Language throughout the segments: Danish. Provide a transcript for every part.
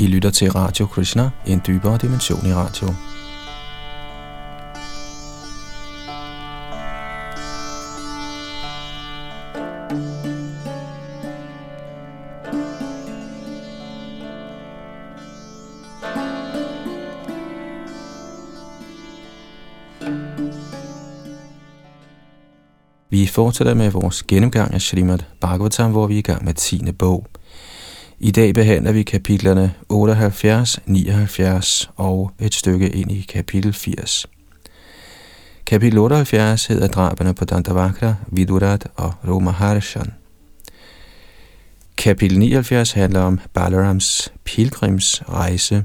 I lytter til Radio Krishna, en dybere dimension i radio. Vi fortsætter med vores gennemgang af Srimad Bhagavatam, hvor vi er i gang med 10. bog. I dag behandler vi kapitlerne 78, 79 og et stykke ind i kapitel 80. Kapitel 78 hedder drabene på Dandavakra, Vidurat og Romaharshan. Kapitel 79 handler om Balarams pilgrimsrejse,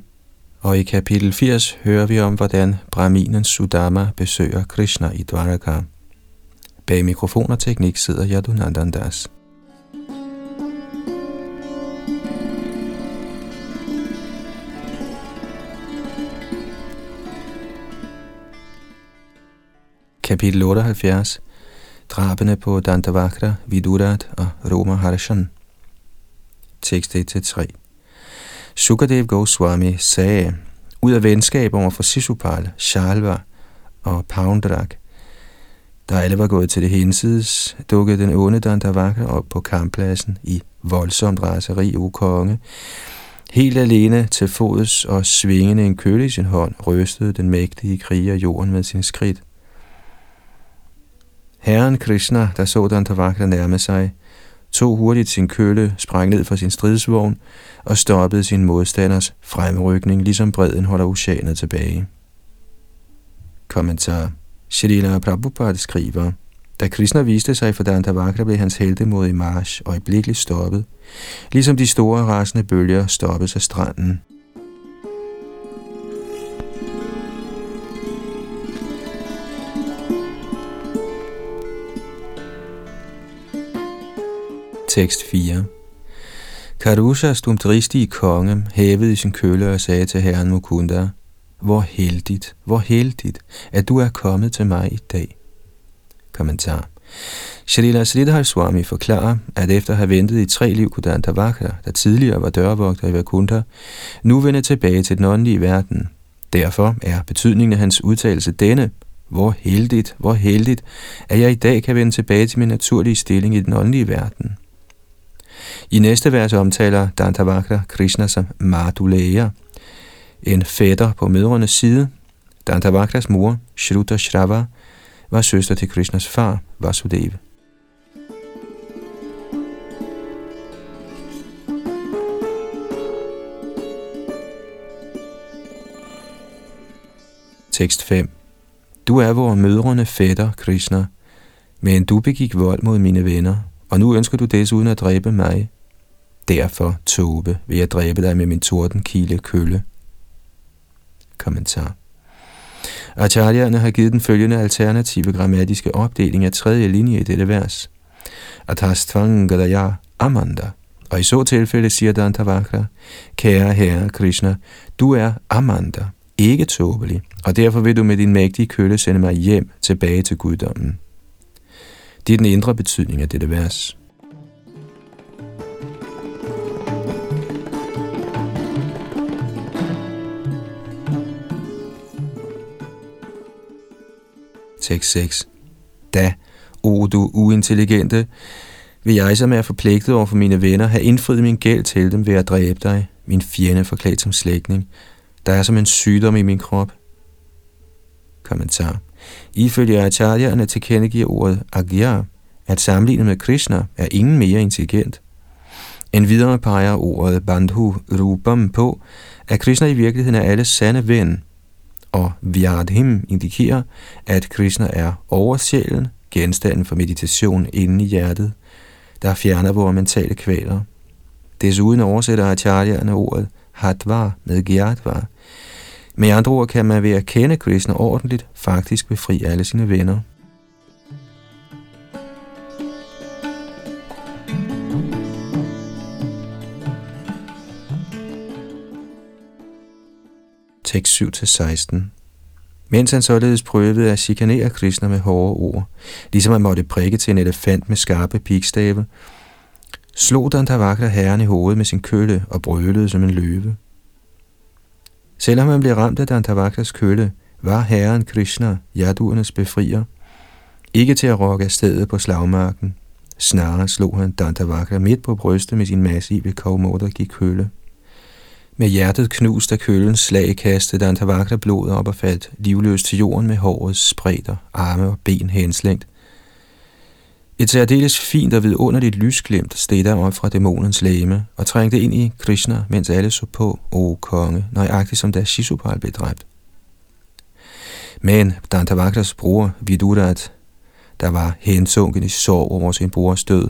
og i kapitel 80 hører vi om, hvordan Brahminen Sudama besøger Krishna i Dwaraka. Bag mikrofon og teknik sidder Yadunandandas. Das. Kapitel 78 Drabene på Dantavakra, Vidurat og Roma Harshan Tekst 1-3 Sukadev Goswami sagde, ud af venskab over for Sisupal, Shalva og Poundrak, da alle var gået til det hensides, dukkede den onde Dantavakra op på kamppladsen i voldsomt raseri, o konge. Helt alene til fods og svingende en køle i sin hånd, rystede den mægtige kriger jorden med sin skridt. Herren Krishna, der så Dantavakra nærme sig, tog hurtigt sin kølle, sprang ned fra sin stridsvogn og stoppede sin modstanders fremrykning, ligesom bredden holder oceanet tilbage. Kommentar Shrila Prabhupada skriver, da Krishna viste sig for Dantavakra, blev hans heldemod i march øjeblikkeligt stoppet, ligesom de store rasende bølger stoppes af stranden. Tekst 4 Karushas dumdristige konge hævede i sin kølle og sagde til herren Mukunda, hvor heldigt, hvor heldigt, at du er kommet til mig i dag. Kommentar. Shalila Sridhar Swami forklarer, at efter at have ventet i tre liv Kudantavaka, der tidligere var dørvogter i Vakuntha, nu vender tilbage til den åndelige verden. Derfor er betydningen af hans udtalelse denne, hvor heldigt, hvor heldigt, at jeg i dag kan vende tilbage til min naturlige stilling i den åndelige verden. I næste vers omtaler Dantavakra Krishna som Madhuleya, en fætter på mødrenes side. Dantavakras mor, Shruta Shrava, var søster til Krishnas far, Vasudeva. Tekst 5 Du er vor mødrene fætter, Krishna, men du begik vold mod mine venner, og nu ønsker du desuden at dræbe mig. Derfor, Tobe, vil jeg dræbe dig med min tordenkile kølle. Kommentar. Acharyerne har givet den følgende alternative grammatiske opdeling af tredje linje i dette vers. Atastvanggadaya Amanda. Og i så tilfælde siger Dantavakra, kære herre Krishna, du er Amanda, ikke tåbelig, og derfor vil du med din mægtige kølle sende mig hjem tilbage til guddommen. Det er den indre betydning af dette vers. Tekst 6. Da, o du uintelligente, vil jeg, som er forpligtet over for mine venner, have indfriet min gæld til dem ved at dræbe dig, min fjende forklædt som slægtning, der er som en sygdom i min krop. Kommentar. Ifølge acharyerne tilkendegiver ordet agya, at sammenlignet med Krishna er ingen mere intelligent. En videre peger ordet bandhu rupam på, at Krishna i virkeligheden er alles sande ven, og Vyadhim indikerer, at Krishna er oversjælen, genstanden for meditation inde i hjertet, der fjerner vores mentale kvaler. Desuden oversætter acharyerne ordet hatva med gyatva, med andre ord kan man ved at kende Krishna ordentligt faktisk befri alle sine venner. tekst 7-16. Mens han således prøvede at chikanere Krishna med hårde ord, ligesom han måtte prikke til en elefant med skarpe pikstave, slog Dantavakra herren i hovedet med sin kølle og brølede som en løve. Selvom han blev ramt af Dantavakas kølle, var herren Krishna, jaduernes befrier, ikke til at rokke af stedet på slagmarken. Snarere slog han Dantavakra midt på brystet med sin massive gik kølle. Med hjertet knust af kølens slag kastede Dantavakra blodet op og faldt livløst til jorden med hårets spredter, arme og ben henslængt. Et særdeles fint og vidunderligt lysglimt steg der op fra dæmonens læme og trængte ind i Krishna, mens alle så på, o konge, nøjagtigt som da Shishupal blev dræbt. Men Dantavakras bror, Vidurat, der var hensunken i sorg over sin brors død,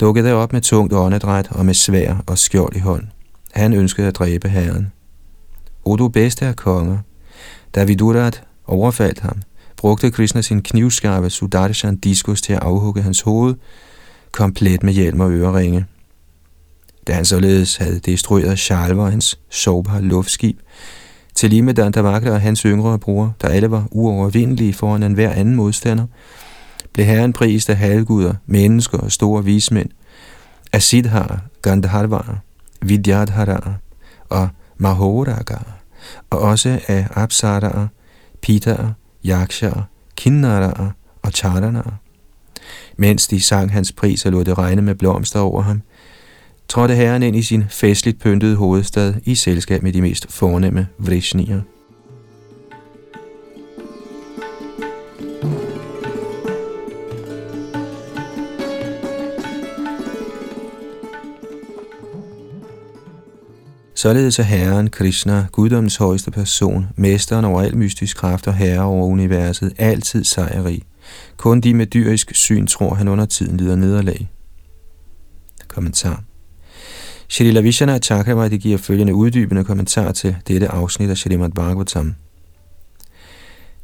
dukkede op med tungt åndedræt og med svær og skjold i hånd. Han ønskede at dræbe herren. O du bedste af konger, da Vidurat overfaldt ham, brugte Krishna sin knivskarpe Sudarshan diskus til at afhugge hans hoved, komplet med hjelm og øreringe. Da han således havde destrueret Shalva, hans sårbare luftskib, til lige med Dantavakra og hans yngre bror, der alle var uovervindelige foran en hver anden modstander, blev herren prist af halvguder, mennesker og store vismænd, af Siddhar, Gandharvar, Vidyadhara og Mahoraga, og også af Apsaraer, Pitara, Yakshaer, Kinnaraer og Charanaer. Mens de sang hans pris og lod det regne med blomster over ham, trådte herren ind i sin festligt pyntede hovedstad i selskab med de mest fornemme vrishnier. Således er Herren Krishna, guddommens højeste person, mesteren over al mystisk kraft og herre over universet, altid sejrig. Kun de med dyrisk syn tror, han under tiden lider nederlag. Kommentar Shrila Vishana Chakravarti giver følgende uddybende kommentar til dette afsnit af Shrimad Bhagavatam.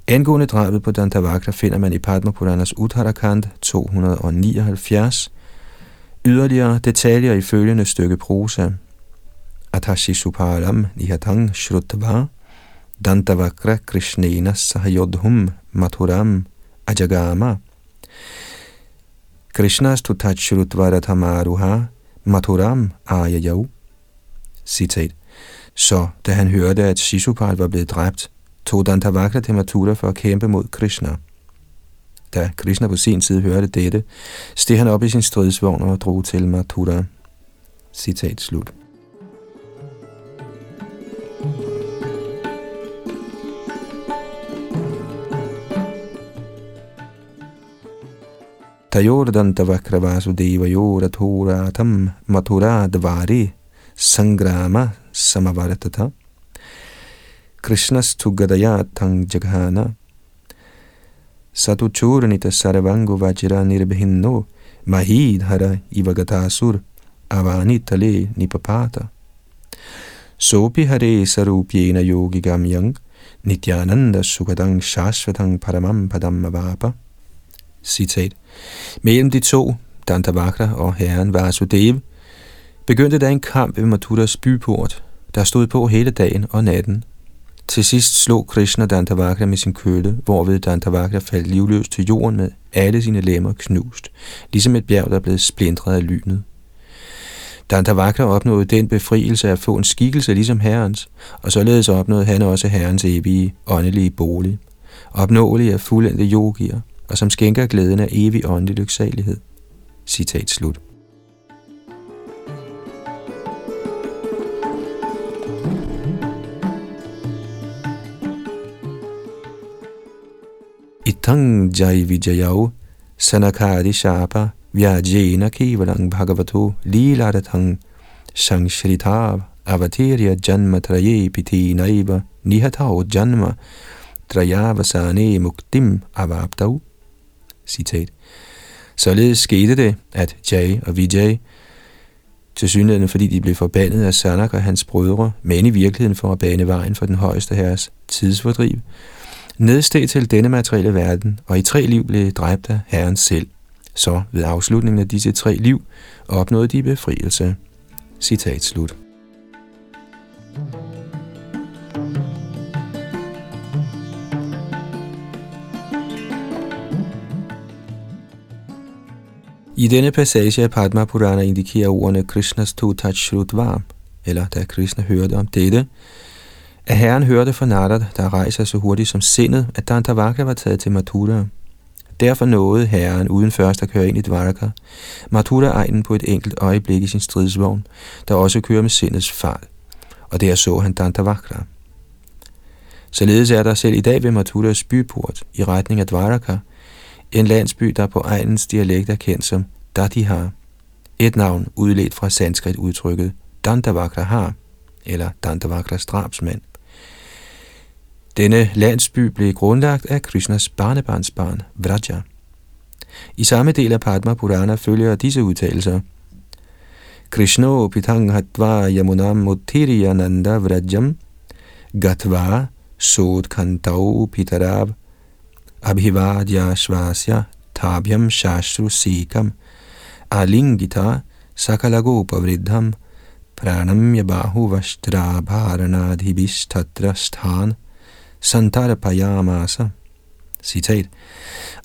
Angående drabet på Dantavakra finder man i Padma Puranas Uttarakand 279 yderligere detaljer i følgende stykke prosa – Atashi Suparam Nihatang Shrutva Dantavakra Krishnena Sahayodhum Mathuram Ajagama Krishna Stutachrutva Rathamaruha Mathuram Ayayau Citat Så da han hørte, at Shishupal var blevet dræbt, tog Dantavakra til Mathura for at kæmpe mod Krishna. Da Krishna på sin side hørte dette, steg han op i sin stridsvogn og drog til Mathura. Citat slut. तयोर्दन्तवक्रवासुदेवयोरथोराथं मथुराद्वारे सङ्ग्राम समवर्तत कृष्णस्तु गदया थं जघान स तु चूर्णितसर्वाङ्गुवज्रनिर्भिन्नो महीधर इव गतासुर अवानितले निपपात सोऽपि हरे स्वरूप्येन योगिगम्यं नित्यानन्दसुखदं शाश्वतं परमं पदम् अवाप Citat. Mellem de to, Dantavakra og herren Vasudev, begyndte der en kamp ved Mathuras byport, der stod på hele dagen og natten. Til sidst slog Krishna Dantavakra med sin kølle, hvorved Dantavakra faldt livløs til jorden med alle sine lemmer knust, ligesom et bjerg, der blev splintret af lynet. Dantavakra opnåede den befrielse at få en skikkelse ligesom herrens, og således opnåede han også herrens evige åndelige bolig, opnåelig af fuldendte yogier, og som skænker glæden af evig åndelig lyksalighed. Citat slut. Itang jai vijayau sanakari shapa vyajena kevalang bhagavato liladatang shangshritav avatirya janma traye piti naiva nihatao janma trayavasane muktim avaptau Citat. Således skete det, at Jay og Vijay, til synligheden fordi de blev forbandet af Sanak og hans brødre, men i virkeligheden for at bane vejen for den højeste herres tidsfordriv, nedsteg til denne materielle verden, og i tre liv blev dræbt af herren selv. Så ved afslutningen af disse tre liv opnåede de befrielse. Citat slut. I denne passage af Padma Purana indikerer ordene Krishnas Tutat Shrutva, eller da Krishna hørte om dette, At herren hørte fra Narada, der rejser så hurtigt som sindet, at Dantavaka var taget til Mathura. Derfor nåede herren uden først at køre ind i Dvaraka, Mathura-egnen på et enkelt øjeblik i sin stridsvogn, der også kører med sindets fart. Og der så han Dantavakra. Således er der selv i dag ved Mathuras byport i retning af Dvaraka, en landsby, der på egnens dialekt er kendt som Dadihar, et navn udledt fra sanskrit udtrykket Dantavakra har, eller Dandavakras drabsmand. Denne landsby blev grundlagt af Krishnas barnebarnsbarn, Vraja. I samme del af Padma Purana følger disse udtalelser. Krishno pitang hatva yamunam mutiriyananda vrajam gatva sod kantau pitarab abhivadya svasya tabhyam shastru sikam alingita sakalagopa vridham pranamya bahu vastrabharanadhibistatra sthan Santara Payamasa. Citat.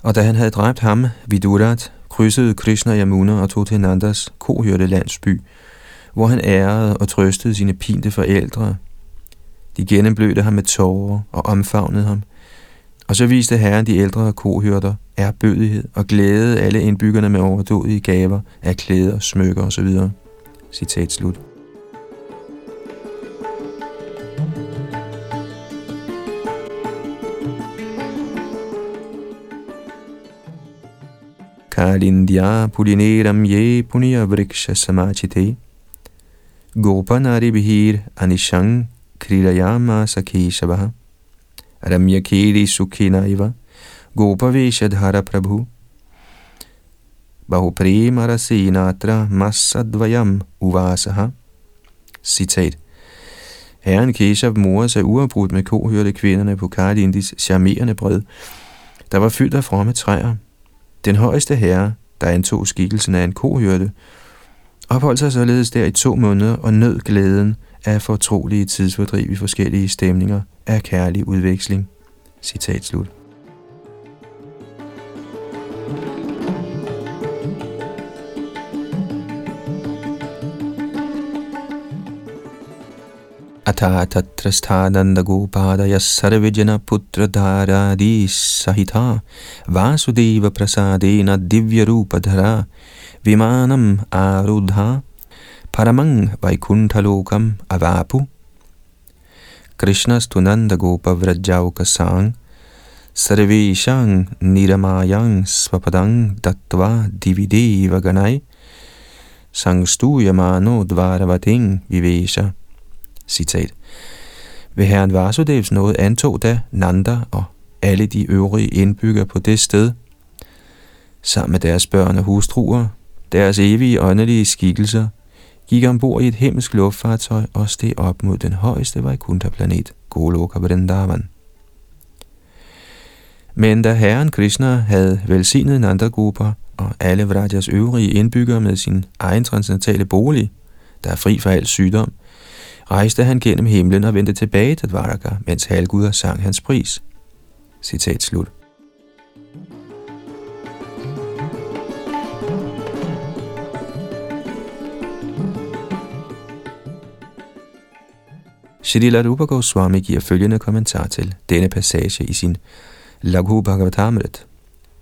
Og da han havde dræbt ham, Vidurat, krydsede Krishna Yamuna og tog til Nandas kohørte landsby, hvor han ærede og trøstede sine pinte forældre. De gennemblødte ham med tårer og omfavnede ham. Og så viste herren de ældre kohyrter erbødighed og glæde alle indbyggerne med overdådige gaver af klæder, smykker osv. Citat slut. Kalindya pulineram ye punya vriksha samachite Gopanaribhir anishang krilayama sakeshavaha Ramya kiri sukhinaiva Gopaveshadhara prabhu. Bahuprema rasinatra Masadvayam uvasaha. Citat. Herren Keshav morer sig uafbrudt med kohørte kvinderne på Karlindis charmerende bred, der var fyldt af fromme træer, den højeste herre, der antog skikkelsen af en kohørte, opholdt sig således der i to måneder og nød glæden af fortrolige tidsfordriv i forskellige stemninger af kærlig udveksling. Citat slut. अथा तत्र स्थानन्दगोपादयः सर्वजन पुत्रधारादि सहिता वासुदेवप्रसादेन दिव्यरूपधरा विमानम् आरुधा Paramang Vaikuntalokam Avapu. Krishna Stunanda Gopavrajauka Sang Sarveshang Niramayang Svapadang Dattva Divideva Vaganai Sangstuyamano Dvaravating Vivesha. Citat. Ved herren Vasudevs nåde antog da Nanda og alle de øvrige indbyggere på det sted, sammen med deres børn og hustruer, deres evige åndelige skikkelser – gik ombord i et himmelsk luftfartøj og steg op mod den højeste Vaikuntha-planet, Goloka Vrindavan. Men da herren Krishna havde velsignet Nandagopa og alle Vrajas øvrige indbyggere med sin egen transcendentale bolig, der er fri for al sygdom, rejste han gennem himlen og vendte tilbage til Dvaraka, mens halvguder sang hans pris. Citat slut. Shrila Rupa Goswami giver følgende kommentar til denne passage i sin Laghu Bhagavatamrit.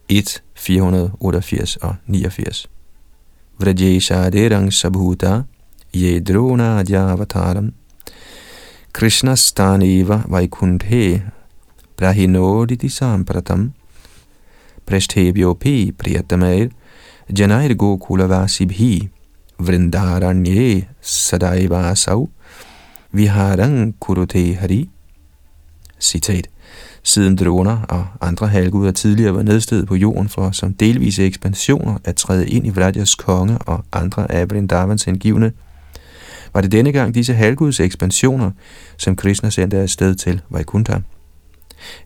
1, 488 og 89. Vrajesha derang sabhuta ye Krishna Staneva Vaikunthe Prahinoditi Sampratam. Preshtebhyopi Priyatamair Janair Gokulavasibhi Vrindaranye Sadaivasau Viharang Kurute Hari Citat Siden droner og andre halvguder tidligere var nedstedet på jorden for som delvise ekspansioner at træde ind i Vladjas konge og andre af Vrindavans hengivne, var det denne gang disse halvguds ekspansioner, som Krishna sendte afsted til Vaikuntha.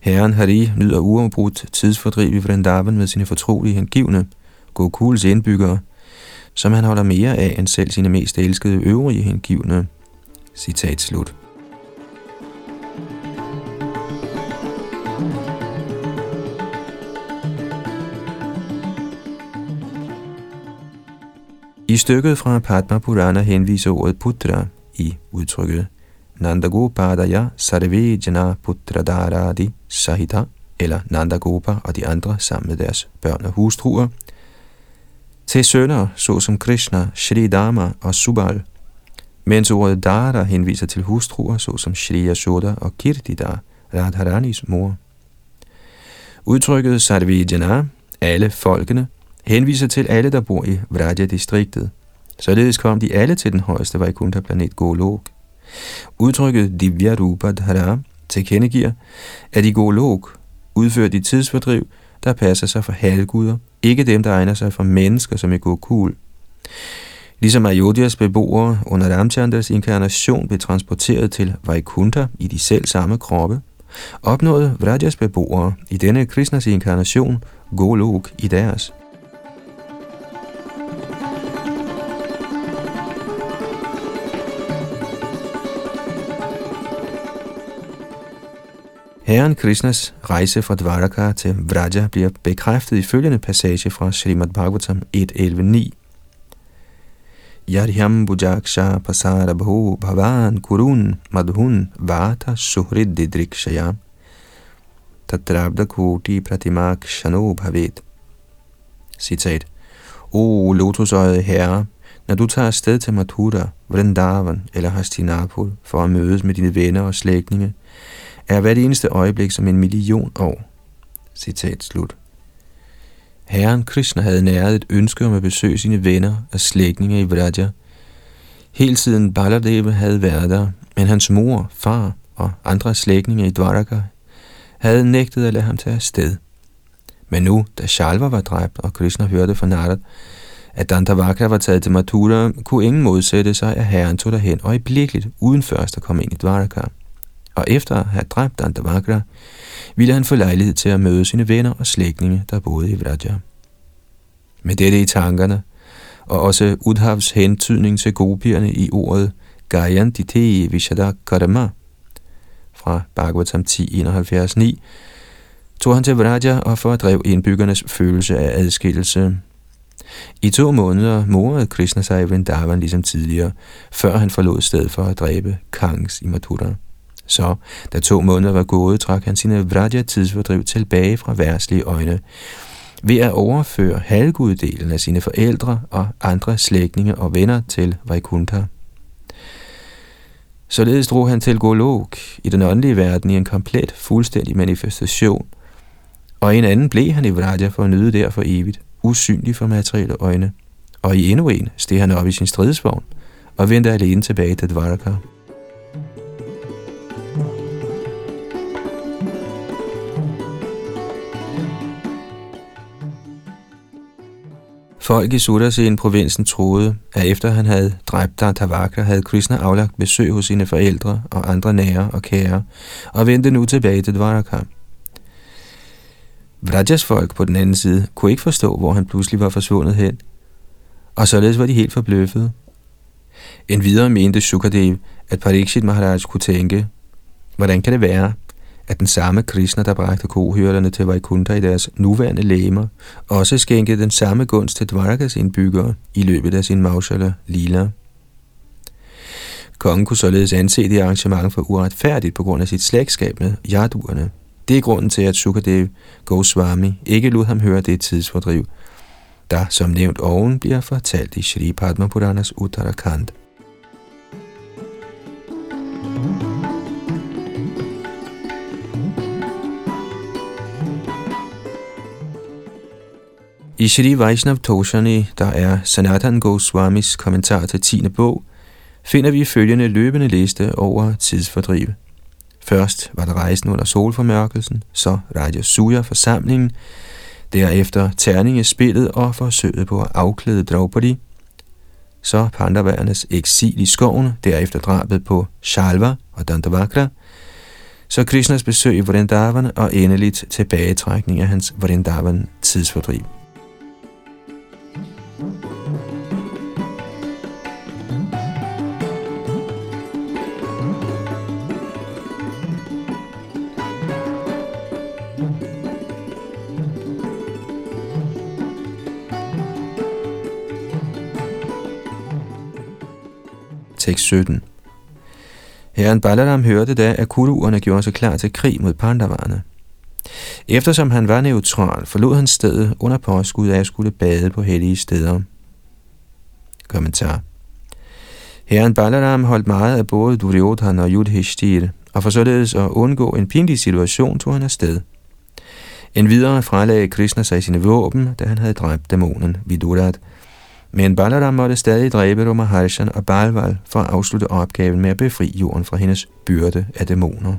Herren Hari nyder uafbrudt tidsfordriv i Vrindavan med sine fortrolige hengivne, Gokuls indbyggere, som han holder mere af end selv sine mest elskede øvrige hengivne. Citat slut. I stykket fra Padma Purana henviser ordet putra i udtrykket Nandagopadaya Sarve Jana Putradaradi Sahita, eller Nandagopa og de andre sammen med deres børn og hustruer, til sønner såsom Krishna, Shri Dharma og Subal, mens ordet Dara henviser til hustruer såsom Shri Yashoda og Kirtida, Radharanis mor. Udtrykket Sarvijana, alle folkene, henviser til alle, der bor i Vraja-distriktet. Således kom de alle til den højeste Vaikuntha-planet Golok. Udtrykket Divya Rupa Dhara tilkendegiver, at i Golok udfører de tidsfordriv, der passer sig for halvguder, ikke dem, der egner sig for mennesker som i Gokul. Ligesom Ayodhyas beboere under Ramchandras inkarnation blev transporteret til Vaikuntha i de selv samme kroppe, opnåede Vrajas beboere i denne Krishnas inkarnation Golok i deres. Herren Krishnas rejse fra Dvaraka til Vraja bliver bekræftet i følgende passage fra Srimad Bhagavatam 1.11.9. Yaryam bujaksha pasara bhu bhavan kurun madhun vata suhrid didrikshaya tatrabda koti pratimak shano bhavet. Citat. O lotusøjet herre, når du tager afsted til Mathura, Vrindavan eller Hastinapur for at mødes med dine venner og slægtninge, er hvert eneste øjeblik som en million år. Citat slut. Herren Krishna havde næret et ønske om at besøge sine venner og slægtninge i Vraja. Helt siden Baladeva havde været der, men hans mor, far og andre slægtninge i Dvaraka havde nægtet at lade ham tage afsted. Men nu, da Shalva var dræbt, og Krishna hørte fra Narad, at Dantavakra var taget til Mathura, kunne ingen modsætte sig, at herren tog derhen øjeblikkeligt, uden først at komme ind i Dvaraka og efter at have dræbt Dantavakra, ville han få lejlighed til at møde sine venner og slægtninge, der boede i Vraja. Med dette i tankerne, og også Udhavs hentydning til gopierne i ordet Gayantite Vishada Karma fra Bhagavatam 10.71.9, tog han til Vraja og fordrev indbyggernes følelse af adskillelse. I to måneder morede Krishna sig i Vrindavan ligesom tidligere, før han forlod stedet for at dræbe Kangs i Mathura. Så, da to måneder var gået, trak han sine Vraja-tidsfordriv tilbage fra værslige øjne, ved at overføre halvguddelen af sine forældre og andre slægtninge og venner til Vaikuntha. Således drog han til Golok i den åndelige verden i en komplet, fuldstændig manifestation, og i en anden blev han i Vraja for at nyde der for evigt, usynlig for materielle øjne. Og i endnu en steg han op i sin stridsvogn og vendte alene tilbage til Dvaraka. Folk i Sudasen-provinsen troede, at efter han havde dræbt Tavaka, havde Krishna aflagt besøg hos sine forældre og andre nære og kære, og vendte nu tilbage til Dvaraka. Vrajas folk på den anden side kunne ikke forstå, hvor han pludselig var forsvundet hen, og således var de helt forbløffede. En videre mente Sukadev, at Parikshit Maharaj kunne tænke, hvordan kan det være, at den samme Krishna, der bragte kohyrderne til Vaikuntha i deres nuværende læmer, også skænkede den samme gunst til Dvarakas indbyggere i løbet af sin Maushala Lila. Kongen kunne således anse det arrangement for uretfærdigt på grund af sit slægtskab med jaduerne. Det er grunden til, at Sukadev Goswami ikke lod ham høre det tidsfordriv, der som nævnt oven bliver fortalt i Shri Padma Puranas Uttarakhand. I Shri Vaishnav Toshani, der er Sanatan Goswamis kommentar til 10. bog, finder vi følgende løbende liste over tidsfordriv. Først var der rejsen under solformørkelsen, så Raja Suya forsamlingen, derefter terningespillet og forsøget på at afklæde Draupadi, så Pandaværernes eksil i skoven, derefter drabet på Shalva og Dandavakra, så Krishnas besøg i Vrindavan og endeligt tilbagetrækning af hans Vrindavan tidsfordriv. 6.17. Herren Balaram hørte da, at kuruerne gjorde sig klar til krig mod pandavarerne. Eftersom han var neutral, forlod han stedet under påskud af at skulle bade på hellige steder. Kommentar Herren Balaram holdt meget af både Duryodhan og Yudhishthir, og for således at undgå en pinlig situation tog han afsted. En videre frelagde Krishna sig sine våben, da han havde dræbt dæmonen Vidurat, men Balaram måtte stadig dræbe Romaharshan og Balval for at afslutte opgaven med at befri jorden fra hendes byrde af dæmoner.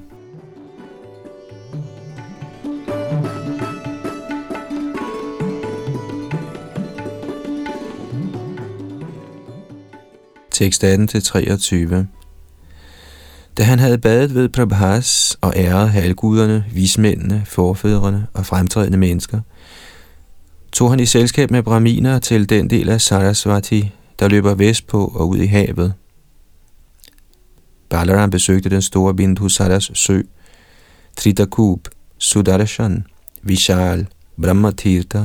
Tekst 18-23 Da han havde badet ved Prabhas og æret halvguderne, vismændene, forfædrene og fremtrædende mennesker, tog han i selskab med braminer til den del af Sarasvati, der løber vestpå og ud i havet. Balaram besøgte den store Bindhusaras sø, Tritakub, Sudarshan, Vishal, Brahmatirtha,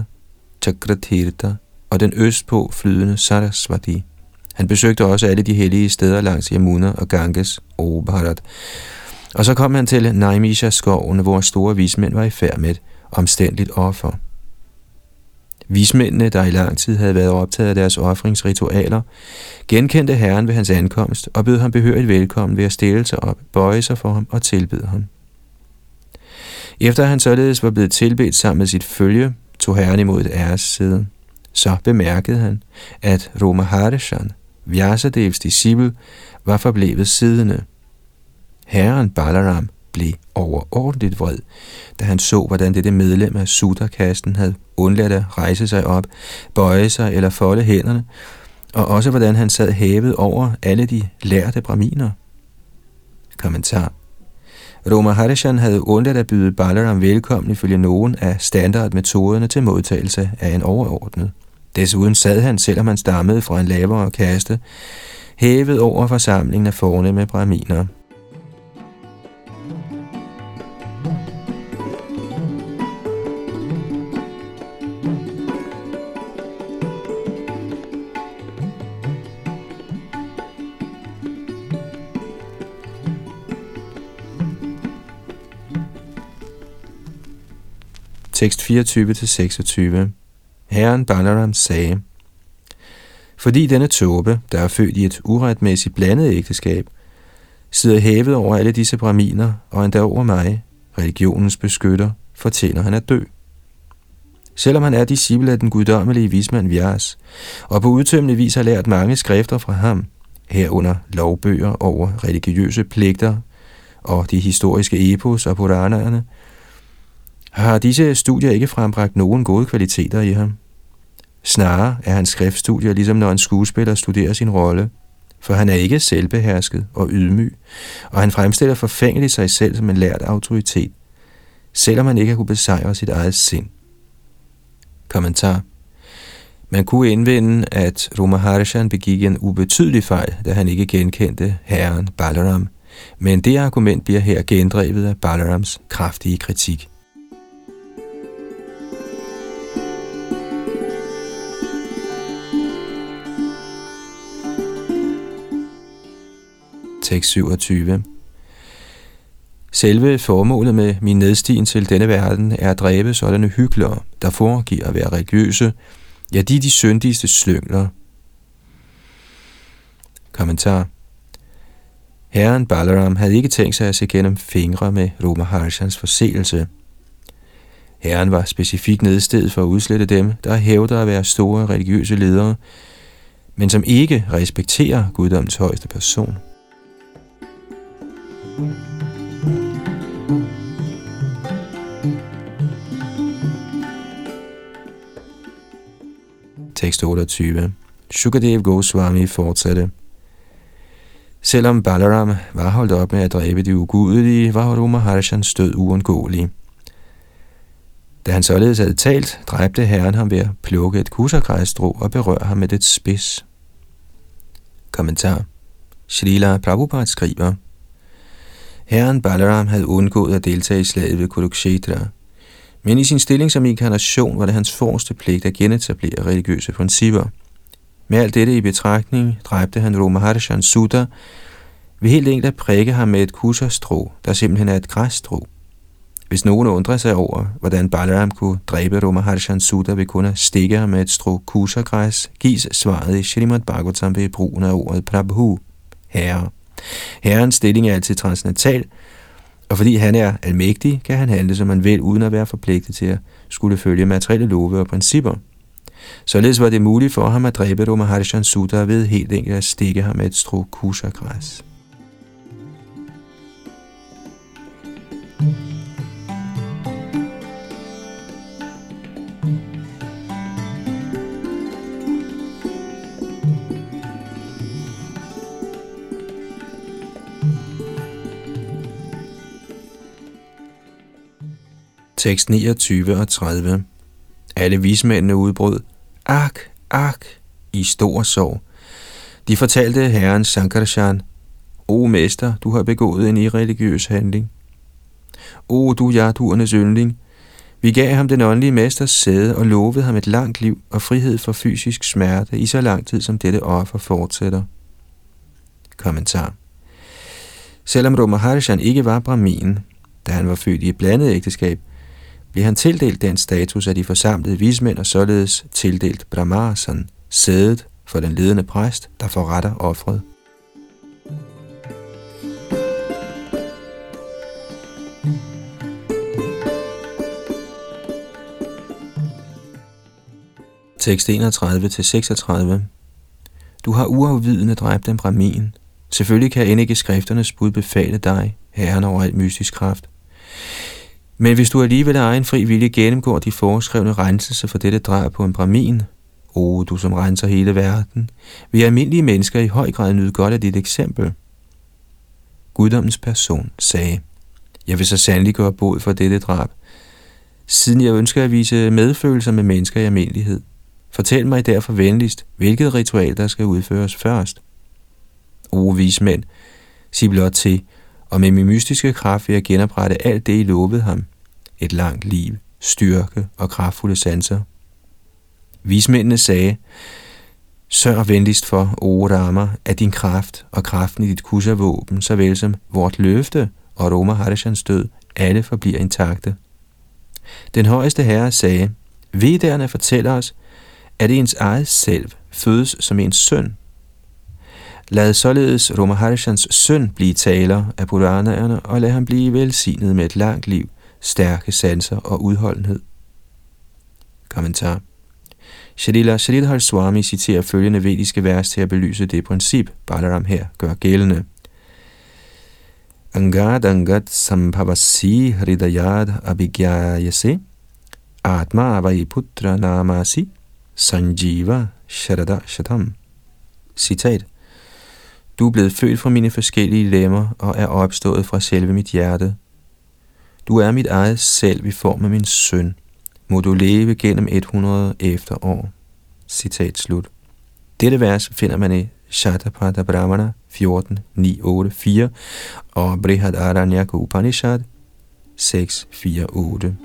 Chakratirtha og den østpå flydende Sarasvati. Han besøgte også alle de hellige steder langs Yamuna og Ganges og Bharat. Og så kom han til Naimisha-skoven, hvor store vismænd var i færd med et omstændeligt offer. Vismændene, der i lang tid havde været optaget af deres offringsritualer, genkendte Herren ved hans ankomst og bød ham behørigt velkommen ved at stille sig op, bøje sig for ham og tilbede ham. Efter han således var blevet tilbedt sammen med sit følge, tog Herren imod et æressæde. Så bemærkede han, at Roma Harishan, Vyasadevs disciple, var forblevet siddende. Herren Balaram blev overordentligt vred, da han så, hvordan dette medlem af sutterkasten havde undladt at rejse sig op, bøje sig eller folde hænderne, og også hvordan han sad hævet over alle de lærte braminer. Kommentar Roma Harishan havde undladt at byde Balaram velkommen ifølge nogen af standardmetoderne til modtagelse af en overordnet. Desuden sad han, selvom han stammede fra en lavere kaste, hævet over forsamlingen af fornemme braminer. Tekst 24-26 Herren Balaram sagde, fordi denne tåbe, der er født i et uretmæssigt blandet ægteskab, sidder hævet over alle disse braminer og endda over mig, religionens beskytter, fortjener han at dø. Selvom han er disciple af den guddommelige vismand Vyas, og på udtømmende vis har lært mange skrifter fra ham, herunder lovbøger over religiøse pligter og de historiske epos og puranerne, har disse studier ikke frembragt nogen gode kvaliteter i ham. Snarere er hans skriftstudier ligesom når en skuespiller studerer sin rolle, for han er ikke selvbehersket og ydmyg, og han fremstiller forfængeligt sig selv som en lært autoritet, selvom han ikke har kunne besejre sit eget sind. Kommentar Man kunne indvende, at Romaharshan begik en ubetydelig fejl, da han ikke genkendte herren Balaram, men det argument bliver her gendrevet af Balarams kraftige kritik. Tekst 27. Selve formålet med min nedstigen til denne verden er at dræbe sådanne hyggelere, der foregiver at være religiøse, ja, de er de syndigste slyngler. Kommentar Herren Balaram havde ikke tænkt sig at se gennem fingre med Roma Harshans forseelse. Herren var specifikt nedstedet for at udslette dem, der hævder at være store religiøse ledere, men som ikke respekterer guddoms højeste person. Tekst 28. Sukadev Goswami fortsatte. Selvom Balaram var holdt op med at dræbe de ugudelige, var Haru Maharshans død uundgåelig. Da han således havde talt, dræbte herren ham ved at plukke et kusakrejstrå og berøre ham med et spids. Kommentar Srila Prabhupada skriver, Herren Balaram havde undgået at deltage i slaget ved Kurukshetra, men i sin stilling som inkarnation var det hans forreste pligt at genetablere religiøse principper. Med alt dette i betragtning dræbte han Romaharshan Sutta, ved helt enkelt at prikke ham med et kusserstrå, der simpelthen er et græsstrå. Hvis nogen undrer sig over, hvordan Balaram kunne dræbe Romaharshan Sutta ved kun at stikke ham med et strå kussergræs, gives svaret i Shrimad Bhagavatam ved brugen af ordet Prabhu, herre. Herrens stilling er altid transcendental, og fordi han er almægtig, kan han handle som han vil, uden at være forpligtet til at skulle følge materielle love og principper. Således var det muligt for ham at dræbe Romaharishan Sutta ved helt enkelt at stikke ham med et strå kussergræs. Tekst 29 og 30. Alle vismændene udbrød, ak, ak, i stor sorg. De fortalte herren Sankarshan, O mester, du har begået en irreligiøs handling. O du jarduernes yndling, vi gav ham den åndelige mesters sæde og lovede ham et langt liv og frihed fra fysisk smerte i så lang tid, som dette offer fortsætter. Kommentar Selvom Romaharishan ikke var brahmin, da han var født i et blandet ægteskab, blev han tildelt den status af de forsamlede vismænd og således tildelt Brahmasan, sædet for den ledende præst, der forretter offret. Tekst 31-36 Du har uafvidende dræbt en bramin. Selvfølgelig kan end ikke skrifternes bud befale dig, herren over alt mystisk kraft. Men hvis du alligevel af egen fri vilje gennemgår de foreskrevne renselse for dette drab på en bramin, o oh, du som renser hele verden, vil almindelige mennesker i høj grad nyde godt af dit eksempel. Guddommens person sagde, jeg vil så sandelig gøre bod for dette drab, siden jeg ønsker at vise medfølelser med mennesker i almindelighed. Fortæl mig derfor venligst, hvilket ritual der skal udføres først. O vismænd, sig blot til, og med min mystiske kraft vil jeg genoprette alt det, I lovede ham. Et langt liv, styrke og kraftfulde sanser. Vismændene sagde, Sørg venligst for, o Rama, at din kraft og kraften i dit kusavåben, såvel som vort løfte og Roma Harishans død, alle forbliver intakte. Den højeste herre sagde, Vedderne fortæller os, at ens eget selv fødes som en søn, Lad således Romaharishans søn blive taler af Puranaerne, og lad ham blive velsignet med et langt liv, stærke sanser og udholdenhed. Kommentar Shalila Shalidhar Swami citerer følgende vediske vers til at belyse det princip, Balaram her gør gældende. Angad angat sambhavasi hridayad abhigyayase atma putra namasi sanjiva sharada shatam. Citat du er blevet født fra mine forskellige lemmer og er opstået fra selve mit hjerte. Du er mit eget selv i form af min søn. Må du leve gennem 100 efterår. Citat slut. Dette vers finder man i Shatapada Brahmana 14, 9, 8, 4 og Brihad Aranyaka Upanishad 6, 4, 8.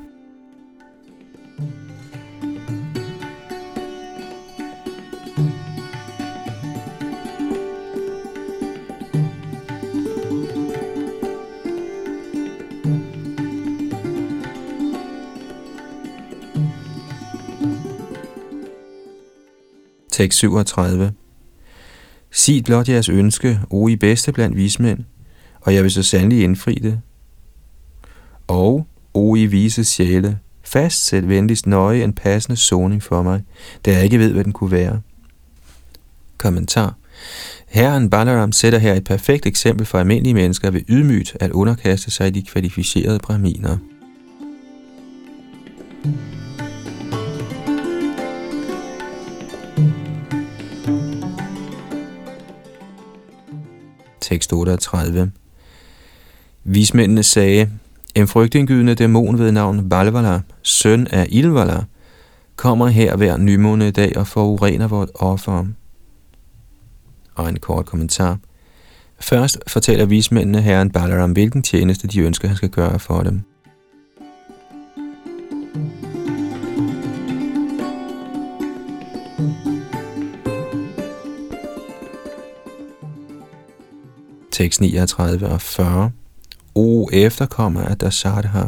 Tekst 37. Sig blot jeres ønske, o I bedste blandt vismænd, og jeg vil så sandelig indfri det. Og, o I vise sjæle, fastsæt venligst nøje en passende soning for mig, da jeg ikke ved, hvad den kunne være. Kommentar. Herren Balaram sætter her et perfekt eksempel for almindelige mennesker ved ydmygt at underkaste sig de kvalificerede braminer. Tekst 38. Vismændene sagde, en frygtindgydende dæmon ved navn Balvala, søn af Ilvala, kommer her hver nymåne dag og forurener vort offer. Og en kort kommentar. Først fortæller vismændene herren Balaram, hvilken tjeneste de ønsker, han skal gøre for dem. Tekst 39 og 40. O efterkommer af Dasardha,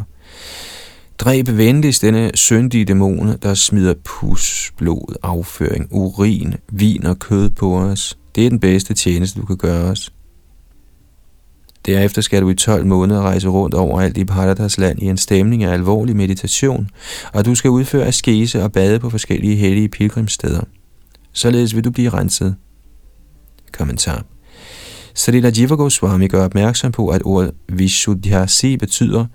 Dræb venligst denne syndige dæmon, der smider pus, blod, afføring, urin, vin og kød på os. Det er den bedste tjeneste, du kan gøre os. Derefter skal du i 12 måneder rejse rundt overalt i Paradas land i en stemning af alvorlig meditation, og du skal udføre askese og bade på forskellige hellige pilgrimsteder. Således vil du blive renset. Kommentar. Srila Jiva Goswami gør opmærksom på, at ordet Vishuddhyasi betyder,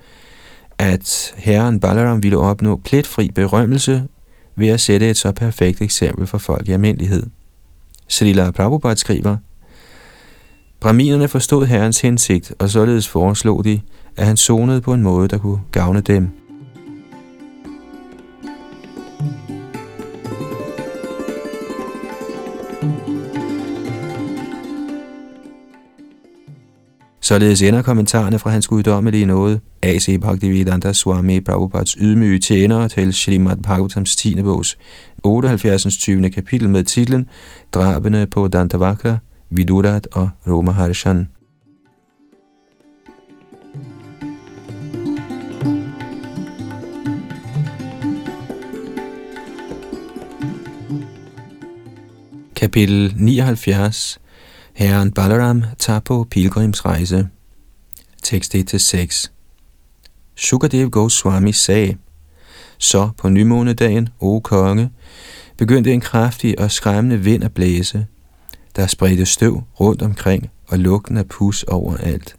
at herren Balaram ville opnå pletfri berømmelse ved at sætte et så perfekt eksempel for folk i almindelighed. Srila Prabhupada skriver, Brahminerne forstod herrens hensigt, og således foreslog de, at han zonede på en måde, der kunne gavne dem. Således ender kommentarerne fra hans guddommelige nåde, A.C. Bhaktivedanta Swami Prabhupads ydmyge tjenere til Srimad Bhagavatams 10. bogs 78. 20. kapitel med titlen Drabene på Dantavakra, Vidurat og Romaharshan. Kapitel 79 Herren Balaram tager på pilgrimsrejse. Tekst 1-6 Sukadev Goswami sagde, Så på nymånedagen, o konge, begyndte en kraftig og skræmmende vind at blæse. Der spredte støv rundt omkring og lugten af pus overalt.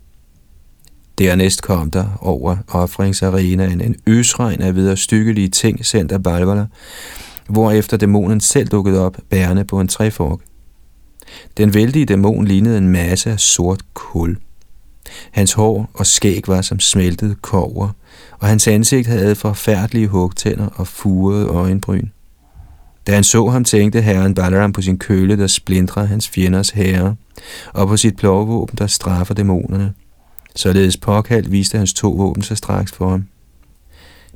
Dernæst kom der over offringsarenaen en øsregn af vederstykkelige ting sendt af Balvala, hvorefter dæmonen selv dukkede op bærende på en træfork. Den vældige dæmon lignede en masse af sort kul. Hans hår og skæg var som smeltet kover, og hans ansigt havde forfærdelige hugtænder og furede øjenbryn. Da han så ham, tænkte herren Balaram på sin køle, der splindrer hans fjenders herre, og på sit plovvåben, der straffer dæmonerne. Således påkaldt viste hans to våben sig straks for ham.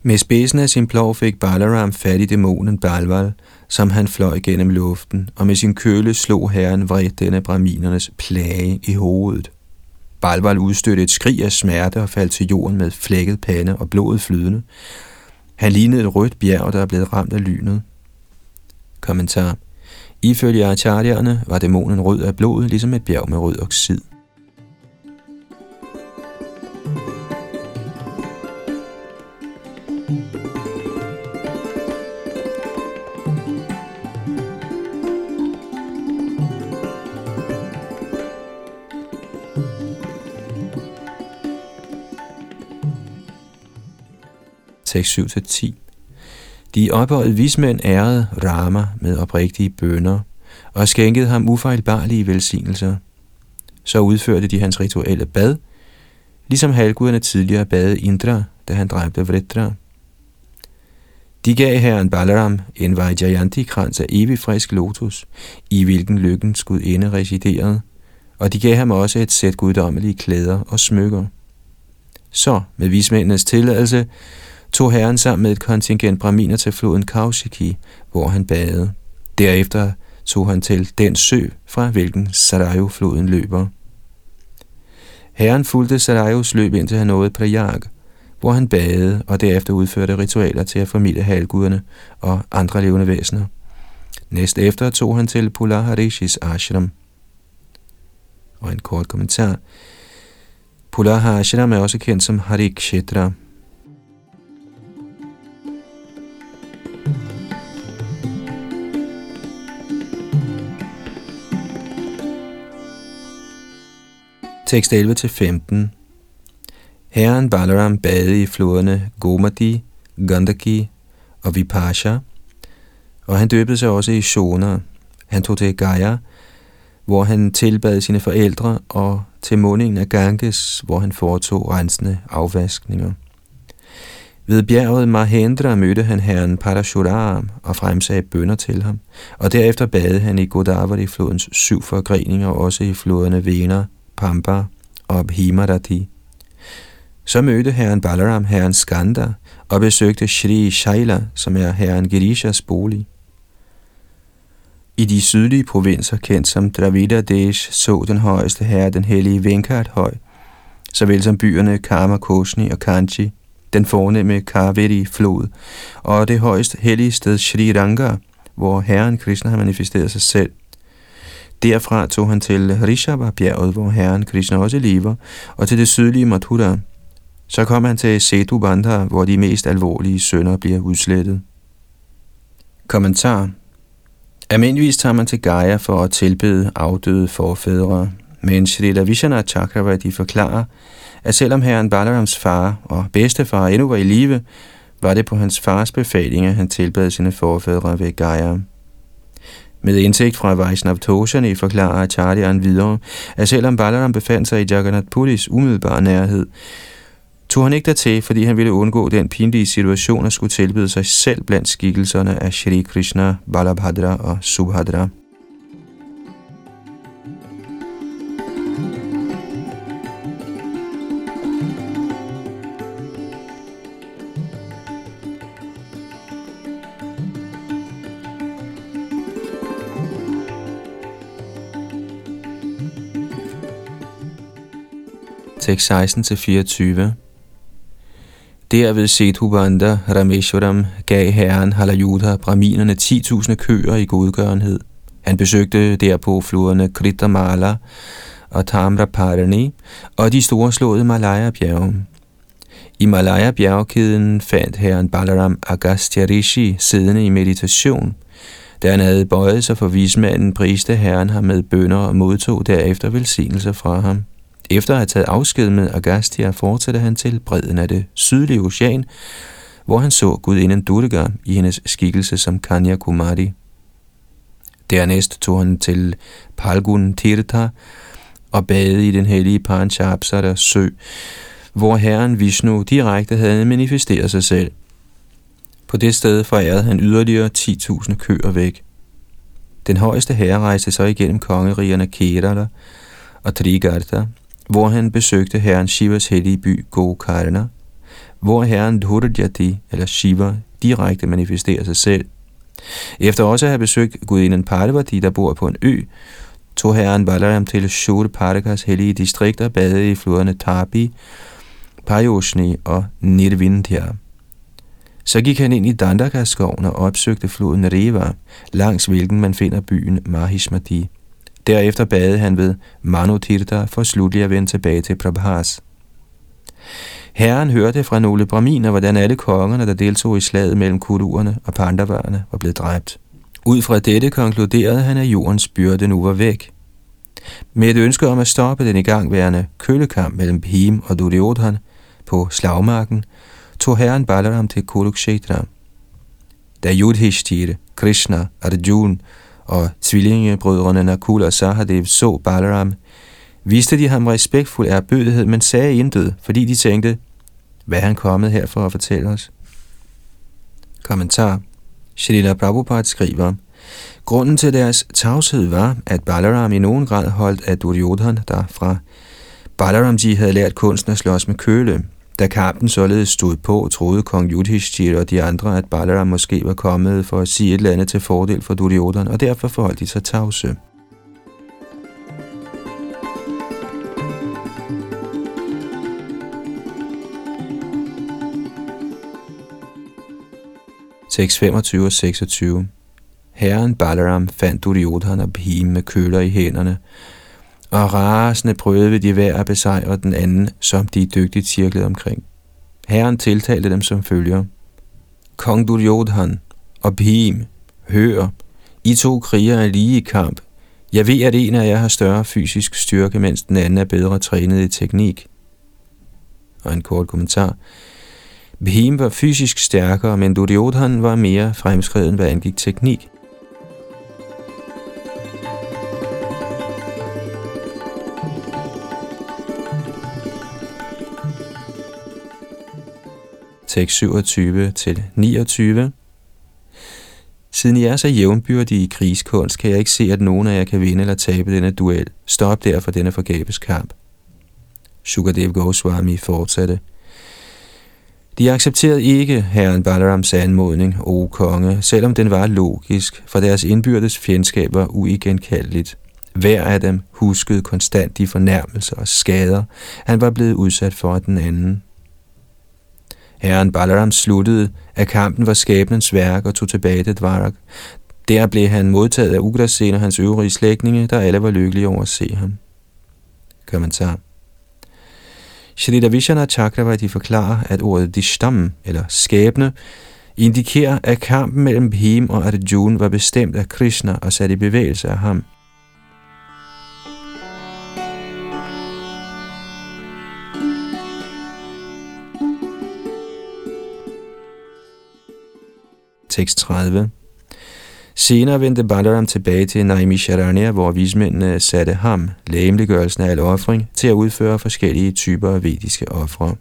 Med spidsen af sin plov fik Balaram fat i dæmonen Balval, som han fløj gennem luften, og med sin køle slog herren vredt denne braminernes plage i hovedet. Balval udstødte et skrig af smerte og faldt til jorden med flækket pande og blodet flydende. Han lignede et rødt bjerg, der er blevet ramt af lynet. Kommentar. Ifølge acharyerne var dæmonen rød af blod, ligesom et bjerg med rød oxid. Tekst 7-10. De ophøjede vismænd ærede Rama med oprigtige bønder og skænkede ham ufejlbarlige velsignelser. Så udførte de hans rituelle bad, ligesom halvguderne tidligere bad Indra, da han dræbte Vritra. De gav herren Balaram en Vajjayanti-krans af evig frisk lotus, i hvilken lykken skulle residerede, og de gav ham også et sæt guddommelige klæder og smykker. Så, med vismændenes tilladelse, tog herren sammen med et kontingent braminer til floden Kaushiki, hvor han badede. Derefter tog han til den sø, fra hvilken Sarayu-floden løber. Herren fulgte Sarajos løb indtil han nåede Prayag, hvor han badede og derefter udførte ritualer til at formidle halvguderne og andre levende væsener. Næst efter tog han til Pulaharishis ashram. Og en kort kommentar. Pulahar ashram er også kendt som Harikshetra. Tekst 11-15 Herren Balaram bade i floderne Gomati, Gandaki og Vipasha, og han døbte sig også i Shona. Han tog til Gaia, hvor han tilbad sine forældre, og til mundingen af Ganges, hvor han foretog rensende afvaskninger. Ved bjerget Mahendra mødte han herren Parashuram og fremsagde bønder til ham, og derefter bad han i Godavari-flodens syv forgreninger, også i floderne Vena, Pampa og Bhimarati. Så mødte herren Balaram herren Skanda og besøgte Shri Shaila, som er herren Girishas bolig. I de sydlige provinser, kendt som Dravida Desh, så den højeste herre, den hellige Venkat høj, såvel som byerne Karma Koshni og Kanchi, den fornemme Kaveri-flod, og det højeste hellige sted Sri Ranga, hvor herren Krishna har manifesteret sig selv. Derfra tog han til Rishabha-bjerget, hvor herren Krishna også lever, og til det sydlige Mathura. Så kom han til Setu Bandha, hvor de mest alvorlige sønder bliver udslettet. Kommentar Almindeligvis tager man til Gaia for at tilbede afdøde forfædre, men Shrita Vishana Chakravarti forklarer, at selvom herren Balarams far og bedstefar endnu var i live, var det på hans fars befaling, at han tilbad sine forfædre ved Gaia. Med indsigt fra Vaishnav Toshani forklarer Acharyan videre, at selvom Balaram befandt sig i Jagannath Puris umiddelbare nærhed, tog han ikke dertil, fordi han ville undgå den pinlige situation at skulle tilbyde sig selv blandt skikkelserne af Shri Krishna, Balabhadra og Subhadra. Tekst 16-24 Derved Sethubanda Rameshwaram gav herren Halayudha braminerne 10.000 køer i godgørenhed. Han besøgte derpå floderne Kritamala og Tamraparani og de storslåede Malaya-bjerge. I Malaya-bjergkæden fandt herren Balaram Agastya Rishi siddende i meditation. Da han havde bøjet sig for vismanden, priste herren ham med bønder og modtog derefter velsignelser fra ham. Efter at have taget afsked med Agastya, fortsatte han til bredden af det sydlige ocean, hvor han så gudinden Durga i hendes skikkelse som Kanya Kumari. Dernæst tog han til Palgun Tirtha og badede i den hellige Panchabsara sø, hvor herren Vishnu direkte havde manifesteret sig selv. På det sted forærede han yderligere 10.000 køer væk. Den højeste herre rejste så igennem kongerigerne Kerala og Trigarta hvor han besøgte herren Shivas hellige by Gokarna, hvor herren Dhurjati eller Shiva direkte manifesterer sig selv. Efter også at have besøgt gudinden Parvati, der bor på en ø, tog herren Balaram til Shur Parakas hellige distrikt og badede i floderne Tapi, Payoshni og Nirvindhya. Så gik han ind i Dandakaskoven og opsøgte floden Reva, langs hvilken man finder byen Mahishmati. Derefter bad han ved Manutirtha for slutlig at vende tilbage til Prabhas. Herren hørte fra nogle braminer, hvordan alle kongerne, der deltog i slaget mellem kuruerne og pandavarerne, var blevet dræbt. Ud fra dette konkluderede han, at jordens byrde nu var væk. Med et ønske om at stoppe den igangværende kølekamp mellem Bhim og Duryodhan på slagmarken, tog herren Balaram til Kurukshetra. Da Yudhishthira, Krishna, Arjuna og tvillingebrødrene Nakul og Sahadev så Balaram, viste de ham respektfuld erbødighed, men sagde intet, fordi de tænkte, hvad er han kommet her for at fortælle os? Kommentar Shrila Prabhupada skriver, Grunden til deres tavshed var, at Balaram i nogen grad holdt af Duryodhan, der fra Balaramji havde lært kunsten at slås med køle. Da kampen således stod på, troede kong Yudhishthir og de andre, at Balaram måske var kommet for at sige et eller andet til fordel for Duryodhan, og derfor forholdt de sig tavse. Tekst 25 og 26 Herren Balaram fandt Duryodhan og Bhim med køler i hænderne, og rasende prøvede de hver at besejre den anden, som de dygtigt cirklede omkring. Herren tiltalte dem som følger. Kong Duryodhan og Bhim, hør, I to kriger er lige i kamp. Jeg ved, at en af jer har større fysisk styrke, mens den anden er bedre trænet i teknik. Og en kort kommentar. Bhim var fysisk stærkere, men Duryodhan var mere fremskreden, hvad angik teknik. Tekst 27 til 29. Siden I er så jævnbyrdige i krigskunst, kan jeg ikke se, at nogen af jer kan vinde eller tabe denne duel. Stop derfor denne forgæves kamp. Sukadev Goswami fortsatte. De accepterede ikke herren Balarams anmodning, o konge, selvom den var logisk, for deres indbyrdes fjendskab var uigenkaldeligt. Hver af dem huskede konstant de fornærmelser og skader, han var blevet udsat for den anden. Herren Balaram sluttede, at kampen var skæbnens værk og tog tilbage til Dvarak. Der blev han modtaget af Ugrasen og hans øvrige slægtninge, der alle var lykkelige over at se ham. Kommentar Shrita Vishana Chakravarti forklarer, at ordet dishtam, eller skæbne, indikerer, at kampen mellem Bhim og Arjuna var bestemt af Krishna og sat i bevægelse af ham. Tekst 30 Senere vendte Balaram tilbage til Naimisharanya, hvor vismændene satte ham, lægemliggørelsen af al offring, til at udføre forskellige typer af vediske ofre.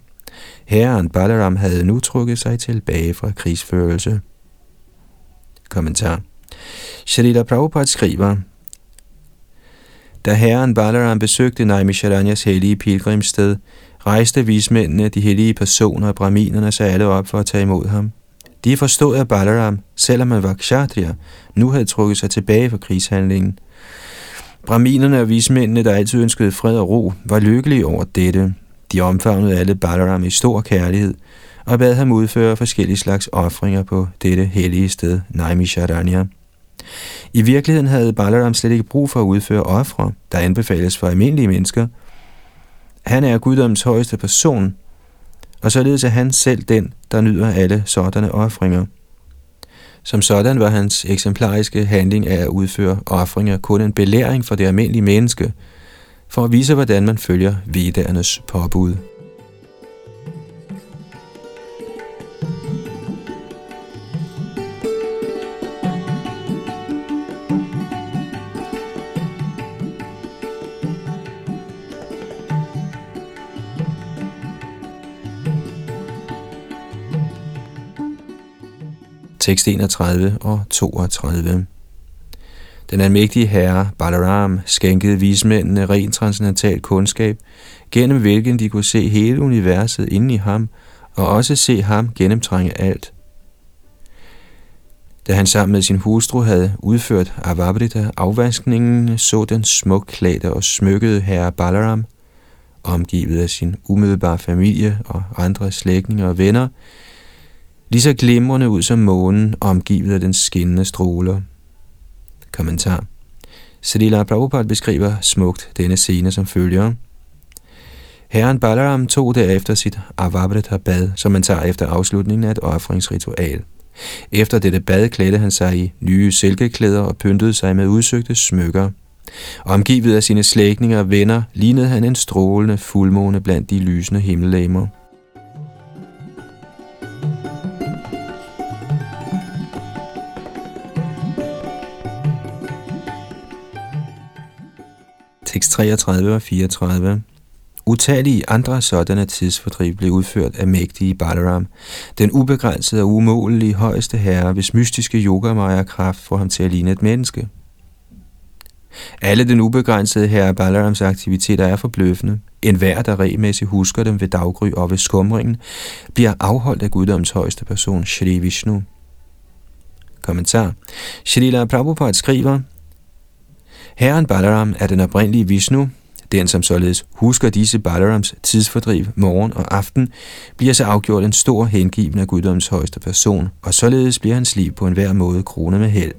Herren Balaram havde nu trukket sig tilbage fra krigsførelse. Kommentar Shrita Prabhupada skriver, da herren Balaram besøgte Naimisharanyas hellige pilgrimssted, rejste vismændene, de hellige personer og braminerne sig alle op for at tage imod ham. De forstod, at Balaram, selvom han var kshatriya, nu havde trukket sig tilbage fra krigshandlingen. Braminerne og vismændene, der altid ønskede fred og ro, var lykkelige over dette. De omfavnede alle Balaram i stor kærlighed og bad ham udføre forskellige slags ofringer på dette hellige sted, Naimisharanya. I virkeligheden havde Balaram slet ikke brug for at udføre ofre, der anbefales for almindelige mennesker. Han er guddoms højeste person, og således er han selv den, der nyder alle sådanne offringer. Som sådan var hans eksemplariske handling af at udføre offringer kun en belæring for det almindelige menneske, for at vise, hvordan man følger vedernes påbud. Tekst 31 og 32. Den almægtige herre, Balaram, skænkede vismændene ren transcendental kundskab, gennem hvilken de kunne se hele universet inde i ham, og også se ham gennemtrænge alt. Da han sammen med sin hustru havde udført Avabrita afvaskningen, så den smukklædte og smykkede herre Balaram, omgivet af sin umiddelbare familie og andre slægtninge og venner, lige så glimrende ud som månen, omgivet af den skinnende stråler. Kommentar. Srila Prabhupada beskriver smukt denne scene som følger. Herren Balaram tog derefter sit Avabrita bad, som man tager efter afslutningen af et offringsritual. Efter dette bad klædte han sig i nye silkeklæder og pyntede sig med udsøgte smykker. Omgivet af sine slægtninge og venner, lignede han en strålende fuldmåne blandt de lysende himmellegemer. Tekst 33 og 34. Utallige andre sådanne tidsfordriv blev udført af mægtige Balaram, den ubegrænsede og umålelige højeste herre, hvis mystiske yogamaya kraft får ham til at ligne et menneske. Alle den ubegrænsede herre Balarams aktiviteter er forbløffende. En hver, der regelmæssigt husker dem ved daggry og ved skumringen, bliver afholdt af guddoms højeste person, Shri Vishnu. Kommentar. Shrila Prabhupada skriver, Herren Balaram er den oprindelige Vishnu, den som således husker disse Balarams tidsfordriv morgen og aften, bliver så afgjort en stor hengiven af guddoms højeste person, og således bliver hans liv på enhver måde kronet med held.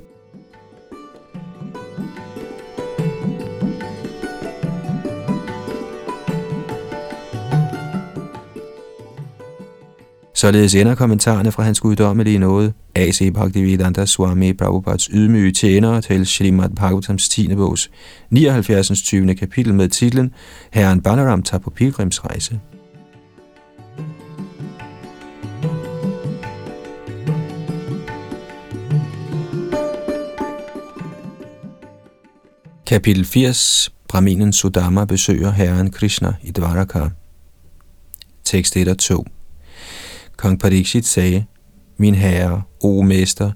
Således ender kommentarerne fra hans guddommelige nåde, A.C. Bhaktivedanta Swami Prabhupads ydmyge tjenere til Srimad Bhagavatams 10. bogs 79. 20. kapitel med titlen Herren Balaram tager på pilgrimsrejse. Kapitel 80 Brahminen Sudama besøger Herren Krishna i Dvaraka. Tekst 1 og 2 Kong Pariksit sagde, Min herre, o mester,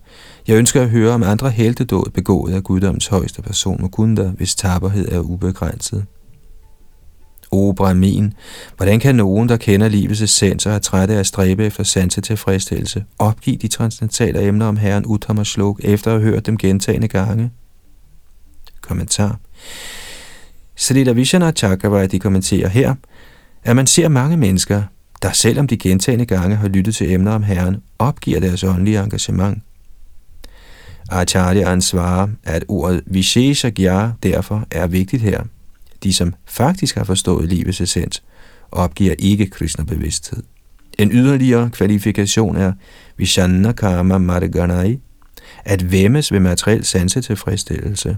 jeg ønsker at høre om andre heltedåd begået af guddoms højeste person Mukunda, hvis tapperhed er ubegrænset. O Brahmin, hvordan kan nogen, der kender livets essens og er trætte af at stræbe efter sanse tilfredsstillelse, opgive de transcendentale emner om Herren Uttama Slok efter at have hørt dem gentagende gange? Kommentar. Srila Vishana Chakravarti kommenterer her, at man ser mange mennesker, der selvom de gentagende gange har lyttet til emner om Herren, opgiver deres åndelige engagement. Acharya svarer, at ordet Visheshagya derfor er vigtigt her. De, som faktisk har forstået livets essens, opgiver ikke Krishna-bevidsthed. En yderligere kvalifikation er Vishanna Karma Marganai, at væmmes ved materiel sanse tilfredsstillelse.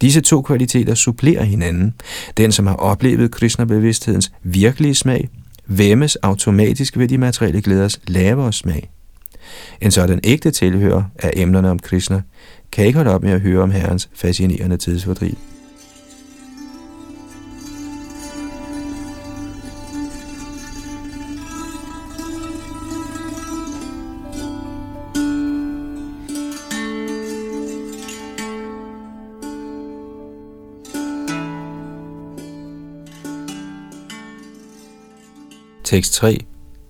Disse to kvaliteter supplerer hinanden. Den, som har oplevet Krishna-bevidsthedens virkelige smag, væmmes automatisk ved de materielle glæders lavere smag. En sådan ægte tilhører af emnerne om Krishna kan ikke holde op med at høre om Herrens fascinerende tidsfordriv. Tekst 3.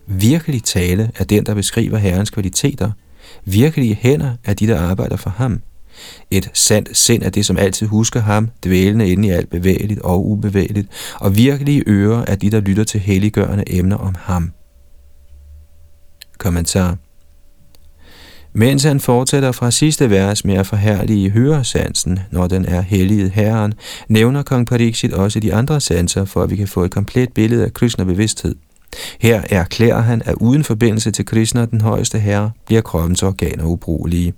Virkelig tale er den, der beskriver Herrens kvaliteter. Virkelige hænder er de, der arbejder for ham. Et sandt sind er det, som altid husker ham, dvælende inde i alt bevægeligt og ubevægeligt, og virkelige ører er de, der lytter til helliggørende emner om ham. Kommentar mens han fortsætter fra sidste vers med at forhærlige høresansen, når den er helliget herren, nævner kong Pariksit også de andre sanser, for at vi kan få et komplet billede af Krishna bevidsthed. Her erklærer han, at uden forbindelse til Krishna, den højeste herre, bliver kroppens organer ubrugelige.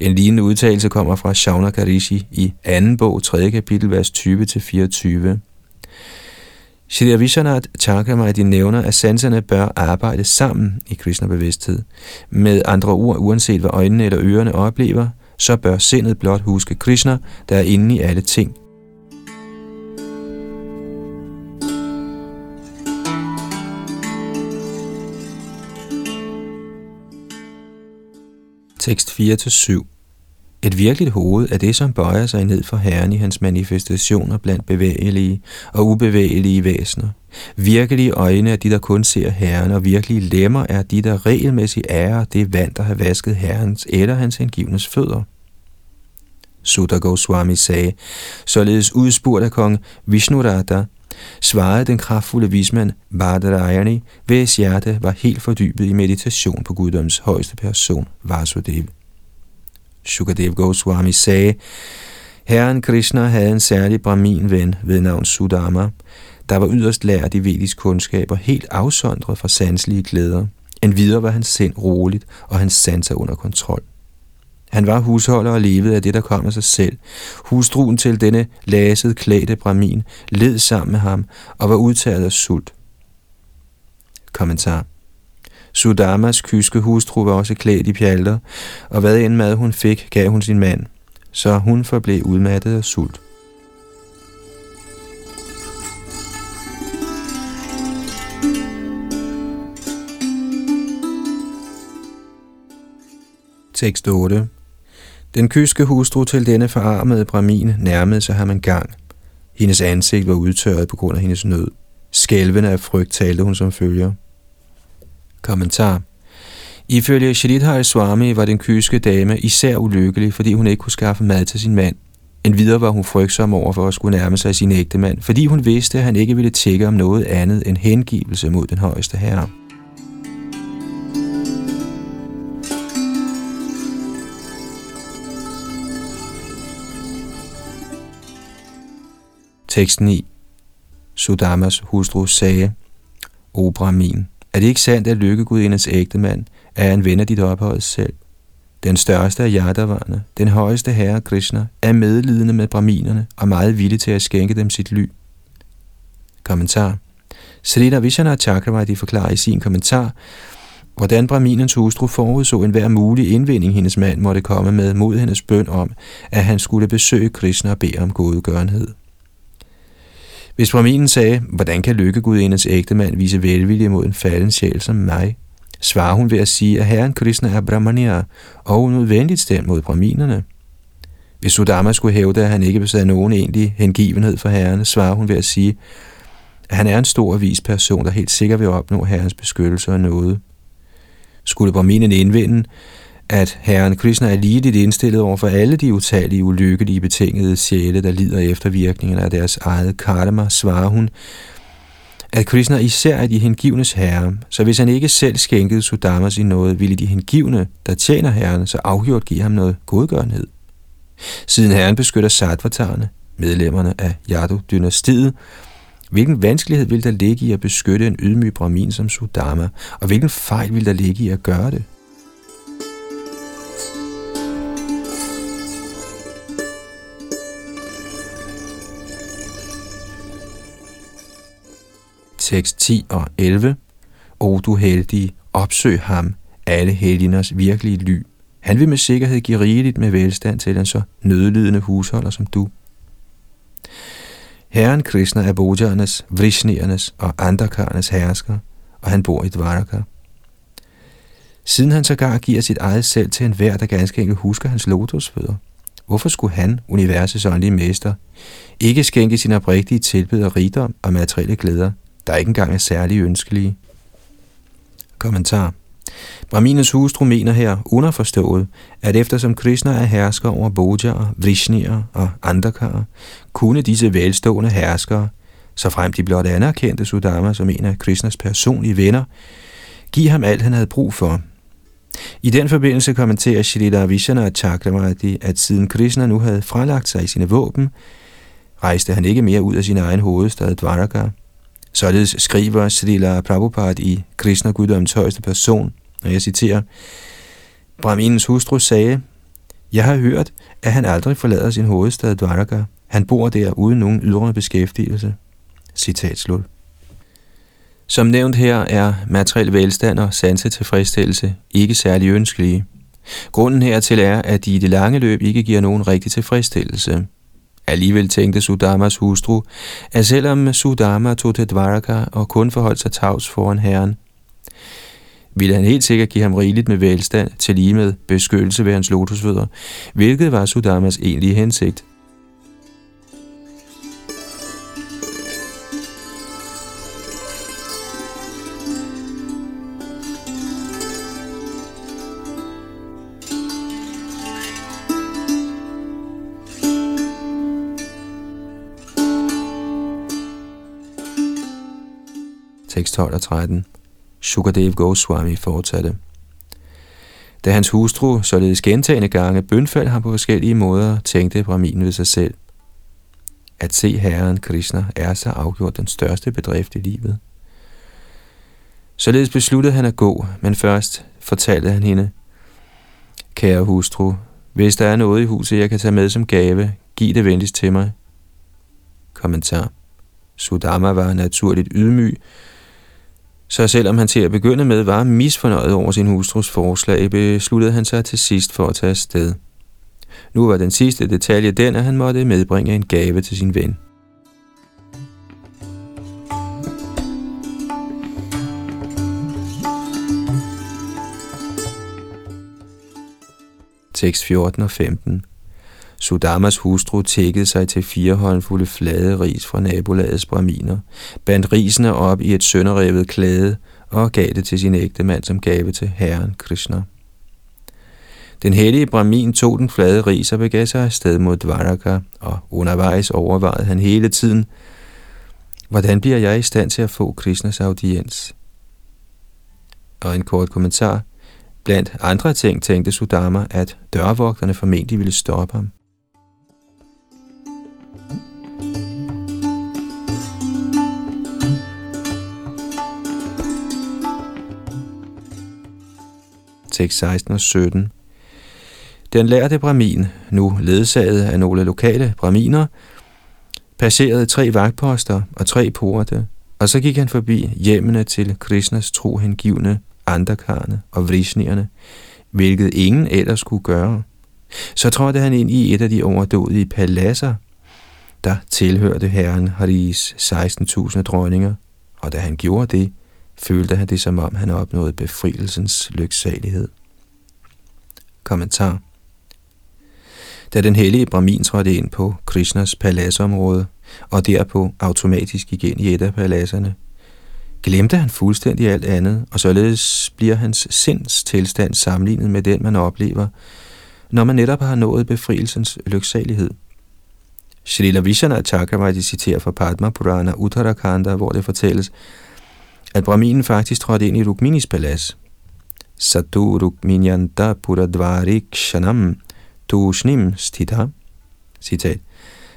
En lignende udtalelse kommer fra Shauna Karishi i anden bog, 3. kapitel, vers 20-24. Shri Vishwanath Chakravarti nævner, at sanserne bør arbejde sammen i Krishna-bevidsthed. Med andre ord, uanset hvad øjnene eller ørerne oplever, så bør sindet blot huske Krishna, der er inde i alle ting – Tekst 4-7 Et virkeligt hoved er det, som bøjer sig ned for Herren i hans manifestationer blandt bevægelige og ubevægelige væsener. Virkelige øjne er de, der kun ser Herren, og virkelige lemmer er de, der regelmæssigt ærer det vand, der har vasket Herrens eller hans hengivnes fødder. Sutta Goswami sagde, således udspurgt af kong Vishnurata, svarede den kraftfulde vismand Badarayani, hvis hjerte var helt fordybet i meditation på guddoms højeste person, Vasudev. Sukadev Goswami sagde, Herren Krishna havde en særlig brahmin-ven ved navn Sudama, der var yderst lært i vedisk kundskab og helt afsondret fra sanselige glæder. Endvidere var hans sind roligt og hans sanser under kontrol. Han var husholder og levede af det, der kom af sig selv. Hustruen til denne laset klædte brahmin led sammen med ham og var udtaget af sult. Kommentar Sudamas kyske hustru var også klædt i pjalter, og hvad end mad hun fik, gav hun sin mand, så hun forblev udmattet af sult. Tekst 8 den kyske hustru til denne forarmede brahmin nærmede sig ham en gang. Hendes ansigt var udtørret på grund af hendes nød. Skælvende af frygt talte hun som følger. Kommentar Ifølge Shridhar Swami var den kyske dame især ulykkelig, fordi hun ikke kunne skaffe mad til sin mand. Endvidere var hun frygtsom over for at skulle nærme sig sin ægte mand, fordi hun vidste, at han ikke ville tække om noget andet end hengivelse mod den højeste herre. Tekst 9. Sudamas hustru sagde, O Brahmin, er det ikke sandt, at lykkegudindens ægte mand er en ven af dit ophøjet selv? Den største af Yadavarne, den højeste herre Krishna, er medlidende med brahminerne og meget villig til at skænke dem sit ly. Kommentar Srila Vishana Chakravarti forklarer i sin kommentar, hvordan Brahminens hustru forudså en hver mulig indvinding, hendes mand måtte komme med mod hendes bøn om, at han skulle besøge Krishna og bede om godgørenhed. Hvis Brahminen sagde, hvordan kan lykkegudindens ægtemand vise velvilje mod en falden sjæl som mig, svarer hun ved at sige, at herren Krishna er brahmania og unødvendigt stemt mod brahminerne. Hvis Sudama skulle hævde, at han ikke besad nogen egentlig hengivenhed for herrene, svarer hun ved at sige, at han er en stor og vis person, der helt sikkert vil opnå herrens beskyttelse og noget. Skulle Brahminen indvende, at herren Krishna er ligeligt indstillet over for alle de utallige ulykkelige betingede sjæle, der lider efter virkningerne af deres eget karma, svarer hun, at Krishna især er de hengivnes herre, så hvis han ikke selv skænkede Sudamas i noget, ville de hengivne, der tjener herren, så afgjort give ham noget godgørenhed. Siden herren beskytter satvatarne, medlemmerne af Yadu-dynastiet, hvilken vanskelighed vil der ligge i at beskytte en ydmyg brahmin som Sudama, og hvilken fejl vil der ligge i at gøre det? Tekst 10 og 11. O du heldige, opsøg ham, alle helgeners virkelige ly. Han vil med sikkerhed give rigeligt med velstand til en så nødlidende husholder som du. Herren Krishna er Bojaernes, Vrishniernes og Andakarnes hersker, og han bor i Dvaraka. Siden han sågar giver sit eget selv til enhver, der ganske enkelt husker hans lotusfødder, hvorfor skulle han, universets åndelige mester, ikke skænke sin oprigtige tilbeder rigdom og materielle glæder der ikke engang er særlig ønskelige. Kommentar. Brahminens hustru mener her underforstået, at eftersom Krishna er hersker over Bojaer, Vrishnier og Andakar, kunne disse velstående herskere, så frem de blot anerkendte Sudama som en af Krishnas personlige venner, give ham alt, han havde brug for. I den forbindelse kommenterer Shrita Vishana Chakravarti, at siden Krishna nu havde fralagt sig i sine våben, rejste han ikke mere ud af sin egen hovedstad Dvaraka, Således skriver Srila Prabhupada i Krishna Guddoms højeste person, og jeg citerer, Brahminens hustru sagde, jeg har hørt, at han aldrig forlader sin hovedstad Dvaraka. Han bor der uden nogen ydre beskæftigelse. Citat slut. Som nævnt her er materiel velstand og sanse tilfredsstillelse ikke særlig ønskelige. Grunden hertil er, at de i det lange løb ikke giver nogen rigtig tilfredsstillelse. Alligevel tænkte Sudamas hustru, at selvom Sudama tog til Dvaraka og kun forholdt sig tavs foran herren, ville han helt sikkert give ham rigeligt med velstand til lige med beskyttelse ved hans lotusfødder, hvilket var Sudamas egentlige hensigt. Tekst 12 og 13. Sukadev Goswami fortsatte. Da hans hustru således gentagende gange bønfaldt ham på forskellige måder, tænkte Brahmin ved sig selv. At se Herren Krishna er så afgjort den største bedrift i livet. Således besluttede han at gå, men først fortalte han hende, Kære hustru, hvis der er noget i huset, jeg kan tage med som gave, giv det venligst til mig. Kommentar. Sudama var naturligt ydmyg, så selvom han til at begynde med var misfornøjet over sin hustrus forslag, besluttede han sig til sidst for at tage afsted. Nu var den sidste detalje den, at han måtte medbringe en gave til sin ven. Tekst 14 og 15 Sudamas hustru tækkede sig til fire håndfulde flade ris fra nabolagets braminer, bandt risene op i et sønderrevet klæde og gav det til sin ægte mand som gave til herren Krishna. Den hellige Brahmin tog den flade ris og begav sig afsted mod Dvaraka, og undervejs overvejede han hele tiden, hvordan bliver jeg i stand til at få Krishnas audiens? Og en kort kommentar. Blandt andre ting tænkte Sudama, at dørvogterne formentlig ville stoppe ham. Tekst 16 og 17. Den lærte Brahmin, nu ledsaget af nogle lokale Brahminer, passerede tre vagtposter og tre porte, og så gik han forbi hjemmene til Krishnas tro hengivne, andakarne og vrishnierne, hvilket ingen ellers skulle gøre. Så trådte han ind i et af de overdådige paladser, der tilhørte herren Haris 16.000 dronninger, og da han gjorde det, følte han det som om han opnåede befrielsens lyksalighed. Kommentar Da den hellige Brahmin trådte ind på Krishnas paladsområde, og derpå automatisk igen i et af paladserne, glemte han fuldstændig alt andet, og således bliver hans sinds tilstand sammenlignet med den, man oplever, når man netop har nået befrielsens lyksalighed. Srila Vishana Chakravarti citerer fra Padma Purana Uttarakanda, hvor det fortælles, at Brahminen faktisk trådte ind i Rukminis palads. Satu Rukminyanta Puradvarikshanam Tushnim Stita. Citat.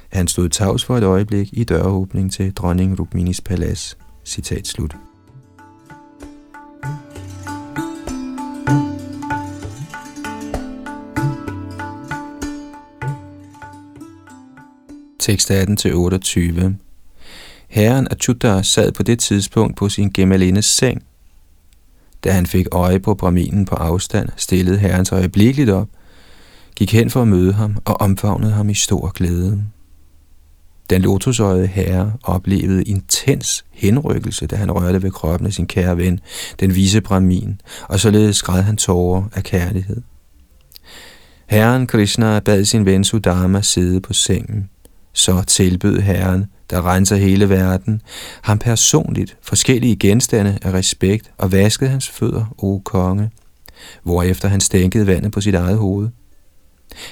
Han stod tavs for et øjeblik i døråbning til dronning Rukminis palads. Citat slut. Tekst 18-28 Herren Achyuta sad på det tidspunkt på sin gemalindes seng. Da han fik øje på Brahminen på afstand, stillede herren sig øjeblikkeligt op, gik hen for at møde ham og omfavnede ham i stor glæde. Den lotusøjede herre oplevede intens henrykkelse, da han rørte ved kroppen af sin kære ven, den vise Brahmin, og således græd han tårer af kærlighed. Herren Krishna bad sin ven Sudama sidde på sengen. Så tilbød herren, der renser hele verden, ham personligt forskellige genstande af respekt og vaskede hans fødder, o konge, hvorefter han stænkede vandet på sit eget hoved.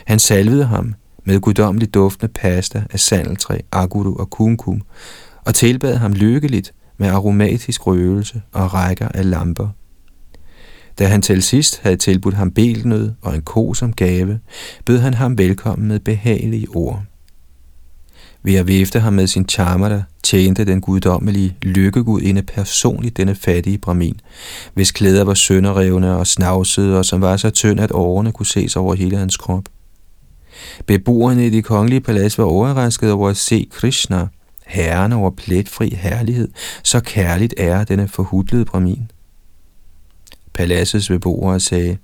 Han salvede ham med guddommeligt duftende pasta af sandeltræ, aguru og kumkum, og tilbad ham lykkeligt med aromatisk røgelse og rækker af lamper. Da han til sidst havde tilbudt ham belnød og en ko som gave, bød han ham velkommen med behagelige ord. Ved at vifte ham med sin charmer, tjente den guddommelige lykkegudinde personligt denne fattige brahmin, hvis klæder var sønderrevne og snavsede, og som var så tynd, at årene kunne ses over hele hans krop. Beboerne i det kongelige palads var overrasket over at se Krishna, herren over pletfri herlighed, så kærligt er denne forhudlede brahmin. Paladsets beboere sagde,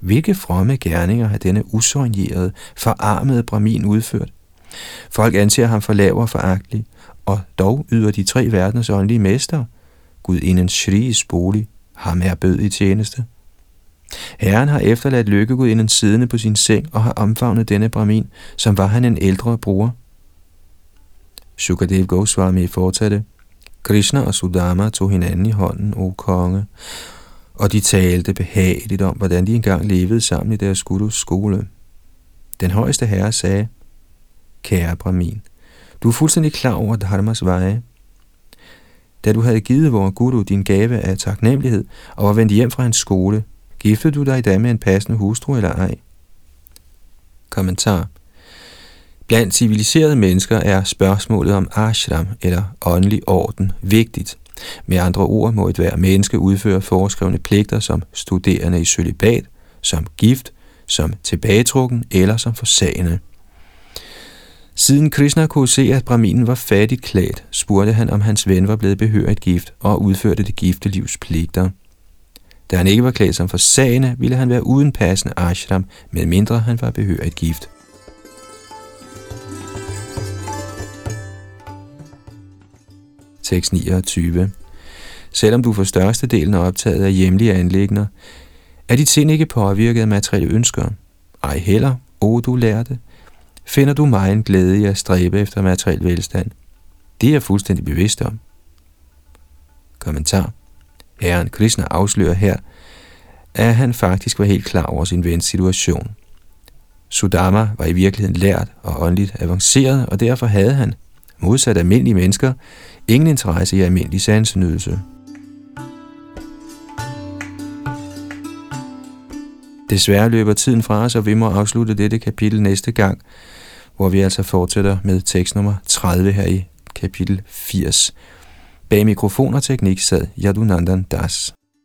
hvilke fromme gerninger har denne usøgnjerede, forarmede brahmin udført? Folk anser ham for lav og foragtelig, og dog yder de tre verdens åndelige mester, Gud inden Shri's bolig, ham er bød i tjeneste. Herren har efterladt lykkegud inden siddende på sin seng og har omfavnet denne brahmin, som var han en ældre bror. Shukadev Goswami fortsatte. Krishna og Sudama tog hinanden i hånden, o konge, og de talte behageligt om, hvordan de engang levede sammen i deres gurus skole. Den højeste herre sagde, Kære Brahmin, du er fuldstændig klar over Dharmas veje. Da du havde givet vores guru din gave af taknemmelighed og var vendt hjem fra hans skole, Giftede du dig i dag med en passende hustru eller ej? Kommentar Blandt civiliserede mennesker er spørgsmålet om ashram eller åndelig orden vigtigt. Med andre ord må et hver menneske udføre foreskrevne pligter som studerende i sølibat, som gift, som tilbagetrukken eller som forsagende. Siden Krishna kunne se, at Brahminen var fattigt klædt, spurgte han, om hans ven var blevet behørigt gift og udførte det giftelivs pligter. Da han ikke var klædt som for sagene, ville han være uden passende ashram, med mindre han var behørigt gift. Tekst 29 Selvom du for størstedelen er optaget af hjemlige anlægner, er dit sind ikke påvirket af materielle ønsker. Ej heller, o du lærte, finder du mig en glæde i at stræbe efter materiel velstand. Det er jeg fuldstændig bevidst om. Kommentar Herren Krishna afslører her, at han faktisk var helt klar over sin vens situation. Sudama var i virkeligheden lært og åndeligt avanceret, og derfor havde han, modsat almindelige mennesker, ingen interesse i almindelig sansenydelse. Desværre løber tiden fra os, og vi må afslutte dette kapitel næste gang, hvor vi altså fortsætter med tekst nummer 30 her i kapitel 80. Bag mikrofon og teknik sad Yadunandan Das.